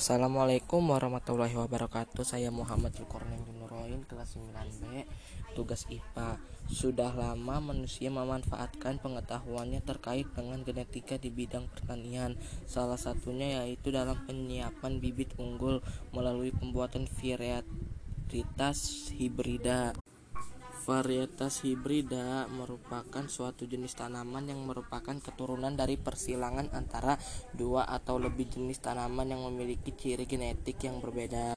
Assalamualaikum warahmatullahi wabarakatuh. Saya Muhammad Zulkarnain Nuroin Kelas 9B Tugas IPA Sudah lama manusia memanfaatkan pengetahuannya terkait dengan genetika di bidang pertanian. Salah satunya yaitu dalam penyiapan bibit unggul Melalui pembuatan varietas hibrida Varietas hibrida merupakan suatu jenis tanaman yang merupakan keturunan dari persilangan antara dua atau lebih jenis tanaman yang memiliki ciri genetik yang berbeda.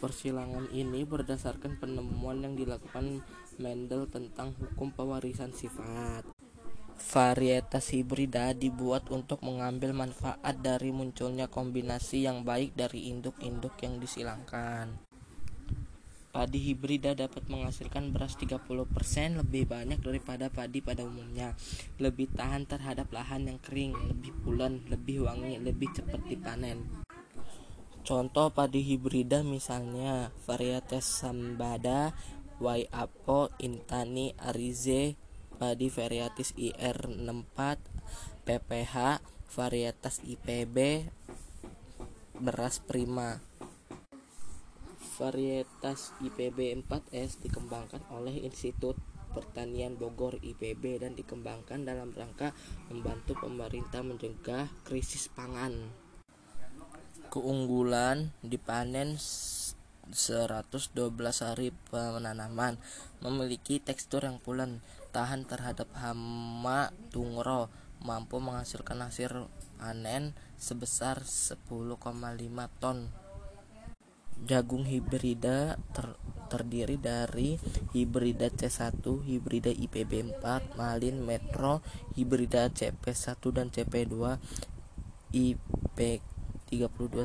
Persilangan ini berdasarkan penemuan yang dilakukan Mendel tentang hukum pewarisan sifat. Varietas hibrida dibuat untuk mengambil manfaat dari munculnya kombinasi yang baik dari induk-induk yang disilangkan. Padi hibrida dapat menghasilkan beras 30% lebih banyak daripada padi pada umumnya. Lebih tahan terhadap lahan yang kering, lebih pulen, lebih wangi, lebih cepat dipanen. Contoh padi hibrida misalnya varietas Sambada, Waiapo, Intani, Arize, padi varietas IR64, PPH, varietas IPB, beras prima. Varietas IPB 4S dikembangkan oleh Institut Pertanian Bogor IPB dan dikembangkan dalam rangka membantu pemerintah mencegah krisis pangan. Keunggulan dipanen 112 hari penanaman, memiliki tekstur yang pulen, tahan terhadap hama tungro, mampu menghasilkan hasil panen sebesar 10,5 ton. Jagung hibrida ter terdiri dari hibrida C1, hibrida IPB4, malin, metro, hibrida CP1 dan CP2, IP32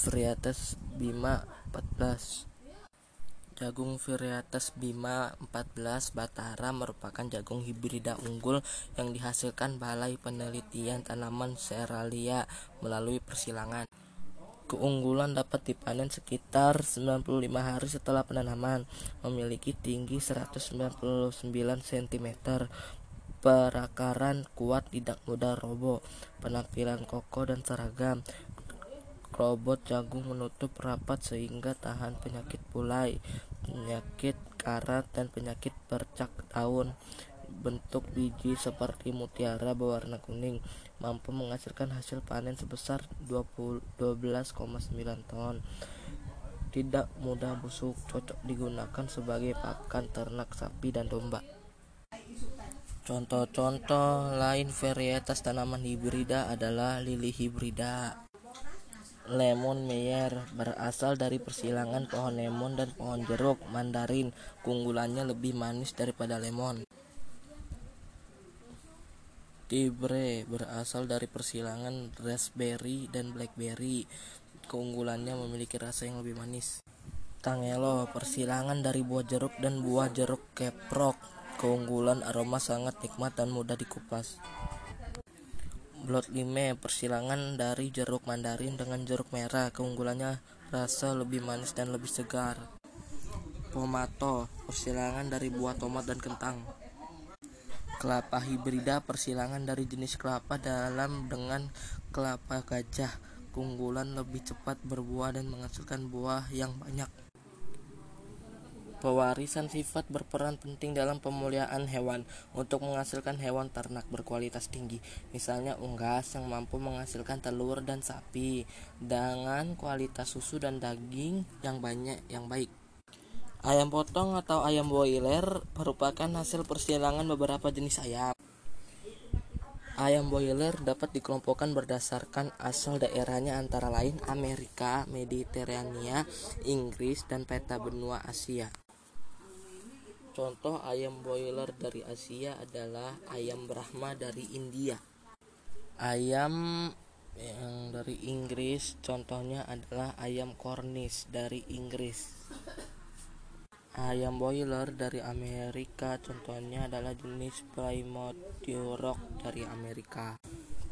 varietas Bima 14. Jagung varietas Bima 14 Batara merupakan jagung hibrida unggul yang dihasilkan Balai Penelitian Tanaman Seralia melalui persilangan. Keunggulan dapat dipanen sekitar 95 hari setelah penanaman, memiliki tinggi 199 cm, perakaran kuat tidak mudah roboh, penampilan kokoh dan seragam. Robot jagung menutup rapat sehingga tahan penyakit pulai, penyakit karat dan penyakit bercak daun bentuk biji seperti mutiara berwarna kuning, mampu menghasilkan hasil panen sebesar 12,9 ton. Tidak mudah busuk, cocok digunakan sebagai pakan ternak sapi dan domba. Contoh-contoh lain varietas tanaman hibrida adalah lili hibrida. Lemon Meyer berasal dari persilangan pohon lemon dan pohon jeruk mandarin. Keunggulannya lebih manis daripada lemon. Tibre berasal dari persilangan raspberry dan blackberry. Keunggulannya memiliki rasa yang lebih manis. Tangelo persilangan dari buah jeruk dan buah jeruk keprok. Keunggulan aroma sangat nikmat dan mudah dikupas. Blood lime persilangan dari jeruk mandarin dengan jeruk merah. Keunggulannya rasa lebih manis dan lebih segar. Pomato persilangan dari buah tomat dan kentang. Kelapa hibrida persilangan dari jenis kelapa dalam dengan kelapa gajah. Keunggulan lebih cepat berbuah dan menghasilkan buah yang banyak. Pewarisan sifat berperan penting dalam pemuliaan hewan untuk menghasilkan hewan ternak berkualitas tinggi. Misalnya unggas yang mampu menghasilkan telur dan sapi dengan kualitas susu dan daging yang banyak yang baik. Ayam potong atau ayam boiler merupakan hasil persilangan beberapa jenis ayam. Ayam boiler dapat dikelompokkan berdasarkan asal daerahnya antara lain Amerika, Mediterania, Inggris, dan peta benua Asia. Contoh ayam boiler dari Asia adalah ayam Brahma dari India. Ayam yang dari Inggris contohnya adalah ayam Cornish dari Inggris. Ayam boiler dari Amerika contohnya adalah jenis Plymouth Rock dari Amerika.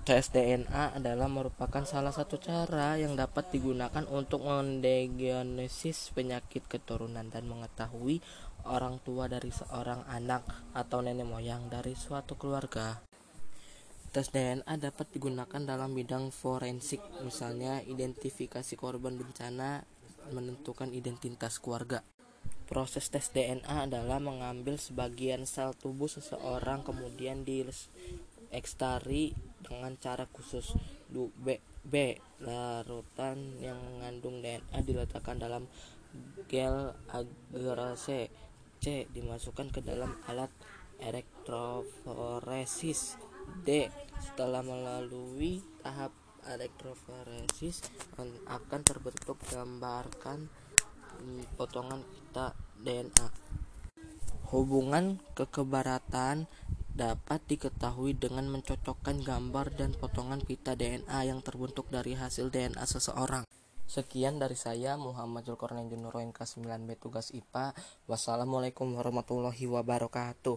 Tes DNA adalah merupakan salah satu cara yang dapat digunakan untuk mendiagnosis penyakit keturunan dan mengetahui orang tua dari seorang anak atau nenek moyang dari suatu keluarga. Tes DNA dapat digunakan dalam bidang forensik, misalnya identifikasi korban bencana, menentukan identitas keluarga. Proses tes DNA adalah mengambil sebagian sel tubuh seseorang kemudian diekstrak dengan cara khusus. B. B. Larutan yang mengandung DNA diletakkan dalam gel agarase. C. Dimasukkan ke dalam alat elektroforesis. D. Setelah melalui tahap elektroforesis akan terbentuk gambarkan potongan pita DNA. Hubungan kekeberatan dapat diketahui dengan mencocokkan gambar dan potongan pita DNA yang terbentuk dari hasil DNA seseorang. Sekian dari saya Muhammad Zulkarnain Junuroin K9B tugas IPA. Wassalamualaikum warahmatullahi wabarakatuh.